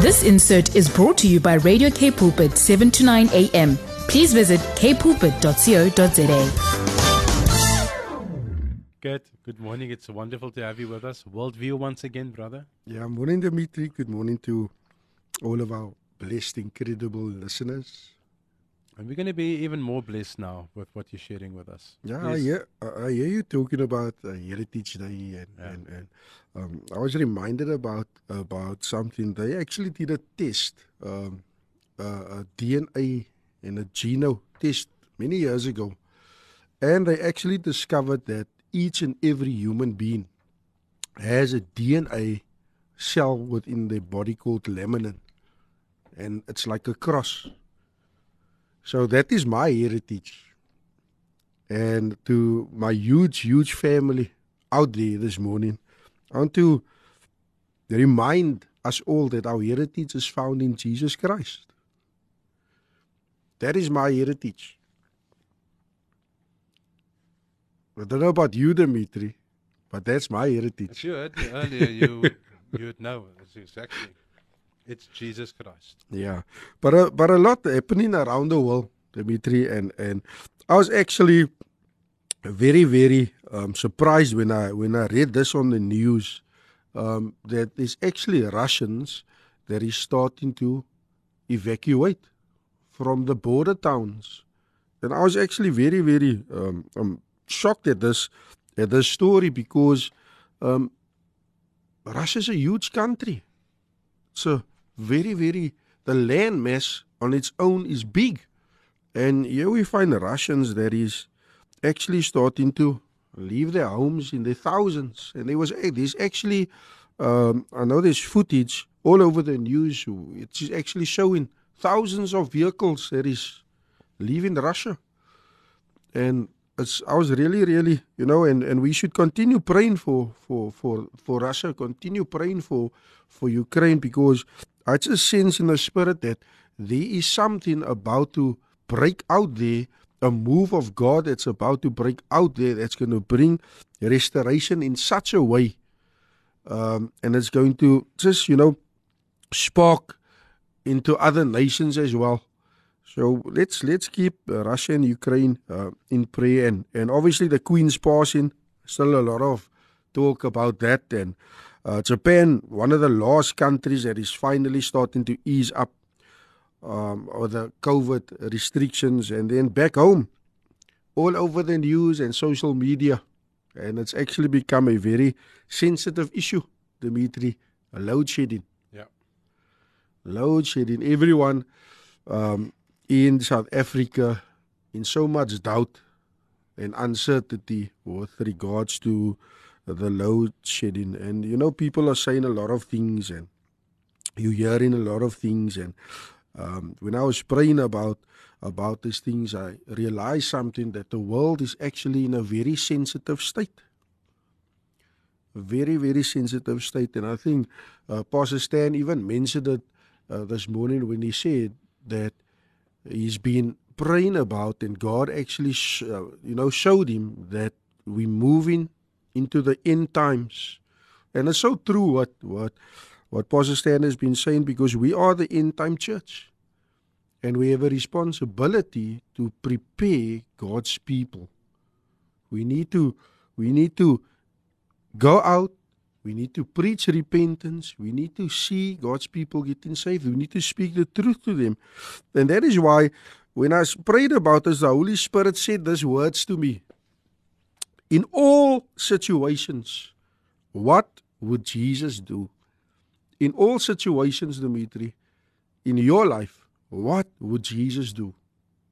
This insert is brought to you by Radio K Pulpit 7 to 9 a.m. Please visit kpulpit.co.za. Good. Good morning. It's wonderful to have you with us. Worldview once again, brother. Yeah, morning, Dimitri. Good morning to all of our blessed, incredible listeners. And we're going to be even more blessed now with what you're sharing with us. Yeah, I hear, I I hear you talking about uh, Heritage Day, and, Yeah. and, and um, I was reminded about about something. They actually did a test, um, uh, a DNA and a geno test many years ago, and they actually discovered that each and every human being has a DNA cell within their body called laminin, and it's like a cross. So that is my heritage. And to my huge, huge family out there this morning, I want to remind us all that our heritage is found in Jesus Christ. That is my heritage. I don't know about you, Dimitri, but that's my heritage. you heard me earlier, you you would know. It's exactly. It's Jesus Christ. Yeah, but a, but a lot happening around the world, Dimitri, and and I was actually very very um, surprised when I when I read this on the news um, that there's actually Russians that is starting to evacuate from the border towns, and I was actually very very um, um, shocked at this at this story because um, Russia's a huge country. It's a very, very, the land mass on its own is big. And here we find the Russians that is actually starting to leave their homes in the thousands. And there was, there's actually, um, I know there's footage all over the news. It's actually showing thousands of vehicles that is leaving Russia. And it's, I was really, really, you know, and, and we should continue praying for, for, for, for Russia, continue praying for, for Ukraine because I just sense in the spirit that there is something about to break out there, a move of God that's about to break out there that's going to bring restoration in such a way. Um, and it's going to just, you know, spark into other nations as well. So let's let's keep Russia and Ukraine uh, in prayer, and and obviously the Queen's passing. Still a lot of talk about that, and uh, Japan, one of the last countries that is finally starting to ease up um, or the COVID restrictions, and then back home, all over the news and social media, and it's actually become a very sensitive issue, Dimitri, load shedding. Yeah. Load shedding. Everyone um, in South Africa in so much doubt and uncertainty with regards to the load shedding. And you know, people are saying a lot of things, and you're hearing a lot of things. And um, when I was praying about about these things, I realized something that the world is actually in a very sensitive state. A very, very sensitive state. And I think uh, Pastor Stan even mentioned it uh, this morning when he said that he's been praying about, and God actually, uh, you know, showed him that we're moving into the end times, and it's so true what what what Pastor Stan has been saying because we are the end time church, and we have a responsibility to prepare God's people. We need to we need to go out. We need to preach repentance. We need to see God's people getting saved. We need to speak the truth to them. And that is why when I prayed about this, the Holy Spirit said these words to me. In all situations, what would Jesus do? In all situations, Dimitri, in your life, what would Jesus do?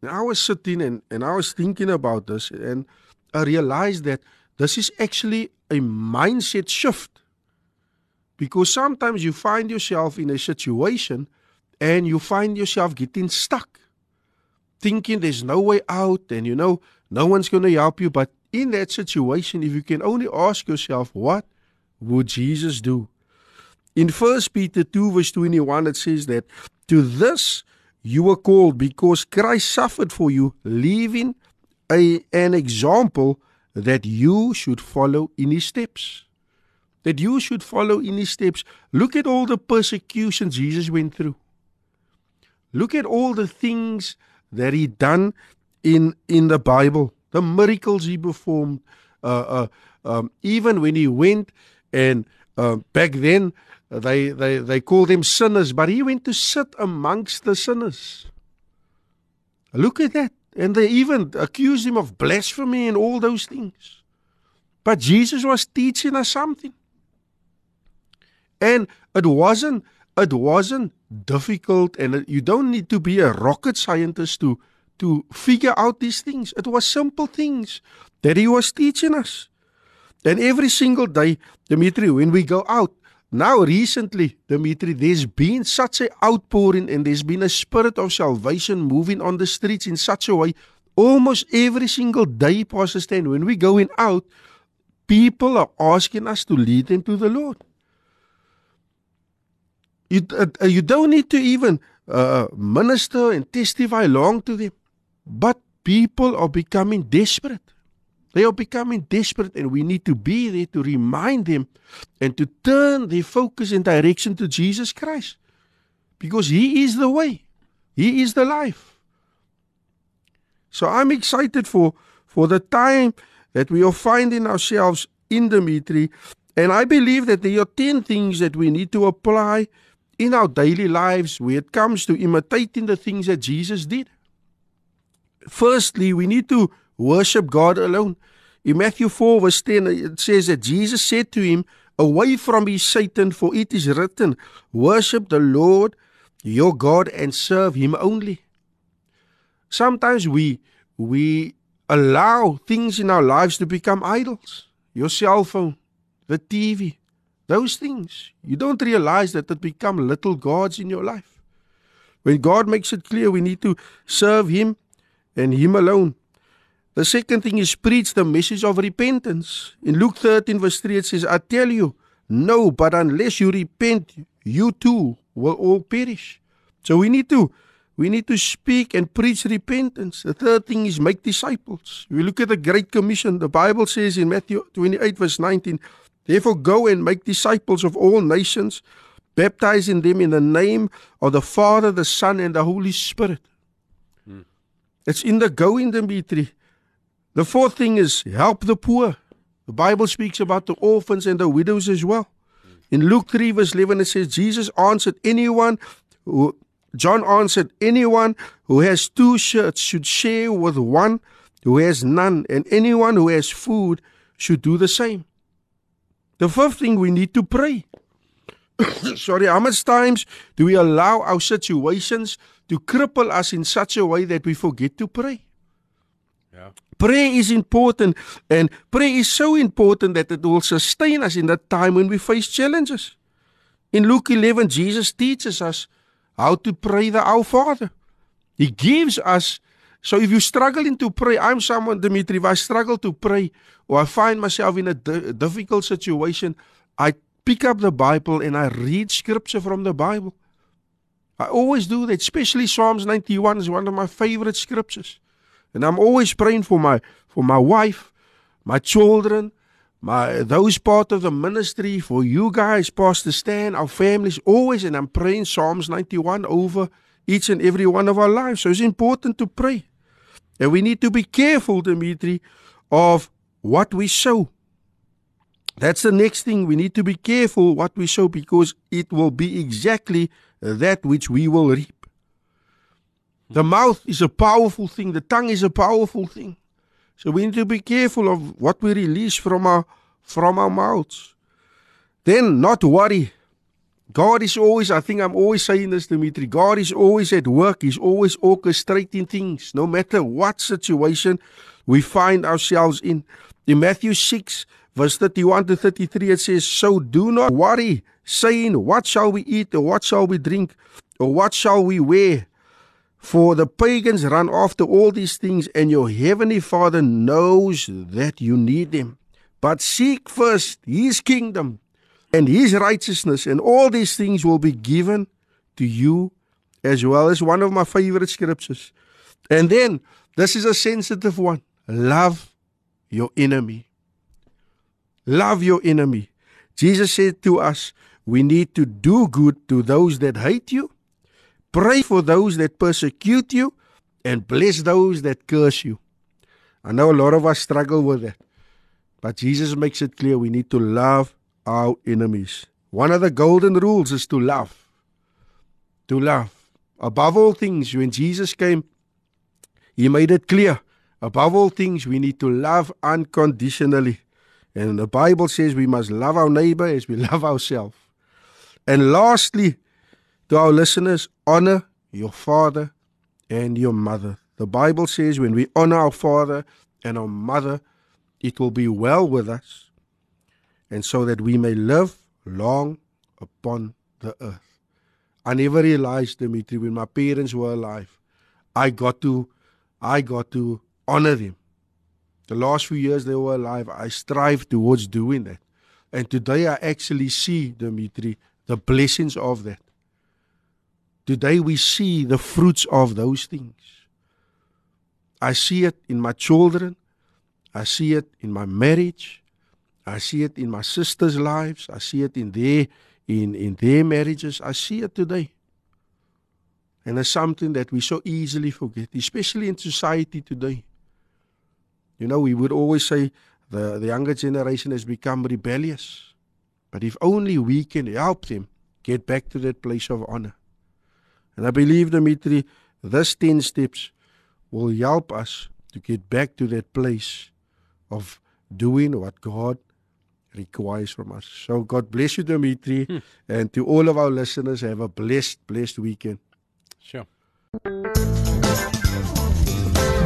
And I was sitting and, and I was thinking about this, and I realized that this is actually a mindset shift. Because sometimes you find yourself in a situation and you find yourself getting stuck, thinking there's no way out, and you know, no one's going to help you. But in that situation, if you can only ask yourself, what would Jesus do? In 1 Peter 2, verse 21, it says that to this you were called because Christ suffered for you, leaving a, an example that you should follow in his steps. that you should follow in his steps. Look at all the persecution Jesus went through. Look at all the things that he done in in the Bible, the miracles he performed. Uh, uh, um, even when he went and uh, back then they they they called them sinners, but he went to sit amongst the sinners. Look at that, and they even accused him of blasphemy and all those things. But Jesus was teaching us something. And it wasn't it wasn't difficult and you don't need to be a rocket scientist to to figure out these things. It was simple things that he was teaching us. And every single day, Dimitri, when we go out, now recently, Dimitri, there's been such an outpouring and there's been a spirit of salvation moving on the streets in such a way. Almost every single day, Pastor Stan, when we're going out, people are asking us to lead them to the Lord. You, uh, you don't need to even uh, minister and testify long to them. But people are becoming desperate. They are becoming desperate, and we need to be there to remind them and to turn their focus and direction to Jesus Christ. Because He is the way, He is the life. So I'm excited for, for the time that we are finding ourselves in Dimitri. And I believe that there are 10 things that we need to apply in our daily lives when it comes to imitating the things that Jesus did. Firstly, we need to worship God alone. In Matthew 4, verse 10, it says that Jesus said to him, Away from me, Satan, for it is written, Worship the Lord your God and serve him only. Sometimes we we allow things in our lives to become idols. Your cell phone, the TV, those things. You don't realize that it become little gods in your life. When God makes it clear we need to serve him and him alone. The second thing is preach the message of repentance. In Luke 13, verse 3, it says, I tell you, no, but unless you repent, you too will all perish. So we need to we need to speak and preach repentance. The third thing is make disciples. We look at the Great Commission. The Bible says in Matthew 28, verse 19, Therefore go and make disciples of all nations, baptizing them in the name of the Father, the Son, and the Holy Spirit. It's in the going, Dimitri. The fourth thing is help the poor. The Bible speaks about the orphans and the widows as well. In Luke 3, verse 11, it says, Jesus answered anyone who, John answered, anyone who has two shirts should share with one who has none, and anyone who has food should do the same. The fifth thing, we need to pray. Sorry, how much times do we allow our situations to cripple us in such a way that we forget to pray? Yeah. Prayer is important, and prayer is so important that it will sustain us in that time when we face challenges. In Luke 11, Jesus teaches us how to pray the Our Father. He gives us. So if you're struggling to pray, I'm someone, Dimitri, if I struggle to pray or I find myself in a difficult situation, I pick up the Bible and I read scripture from the Bible. I always do that, especially Psalms 91 is one of my favorite scriptures. And I'm always praying for my for my wife, my children, my those part of the ministry, for you guys, Pastor Stan, our families, always, and I'm praying Psalms 91 over each and every one of our lives. So it's important to pray. And we need to be careful, Dimitri, of what we sow. That's the next thing. We need to be careful what we sow because it will be exactly that which we will reap. The mouth is a powerful thing, the tongue is a powerful thing. So we need to be careful of what we release from our from our mouths. Then not worry. God is always, I think I'm always saying this, Dimitri. God is always at work. He's always orchestrating things, no matter what situation we find ourselves in. In Matthew 6, verse 31 to 33, it says, So do not worry, saying, What shall we eat, or what shall we drink, or what shall we wear? For the pagans run after all these things, and your heavenly Father knows that you need them. But seek first his kingdom and his righteousness, and all these things will be given to you as well as one of my favorite scriptures. And then, this is a sensitive one love your enemy. Love your enemy. Jesus said to us, we need to do good to those that hate you, pray for those that persecute you, and bless those that curse you. I know a lot of us struggle with that. But Jesus makes it clear we need to love our enemies. One of the golden rules is to love. To love. Above all things, when Jesus came, he made it clear. Above all things, we need to love unconditionally. And the Bible says we must love our neighbor as we love ourselves. And lastly, to our listeners, honor your father and your mother. The Bible says when we honor our father and our mother, it will be well with us, and so that we may live long upon the earth. I never realized, Dimitri, when my parents were alive, I got to, I got to honor them. The last few years they were alive, I strive towards doing that. And today I actually see, Dimitri, the blessings of that. Today we see the fruits of those things. I see it in my children. I see it in my marriage. I see it in my sisters' lives. I see it in their in, in their marriages. I see it today. And it's something that we so easily forget, especially in society today. You know, we would always say the, the younger generation has become rebellious. But if only we can help them get back to that place of honor. And I believe, Dimitri, this 10 steps will help us to get back to that place of doing what God requires from us. So God bless you, Dimitri, hmm. and to all of our listeners, have a blessed, blessed weekend. Sure.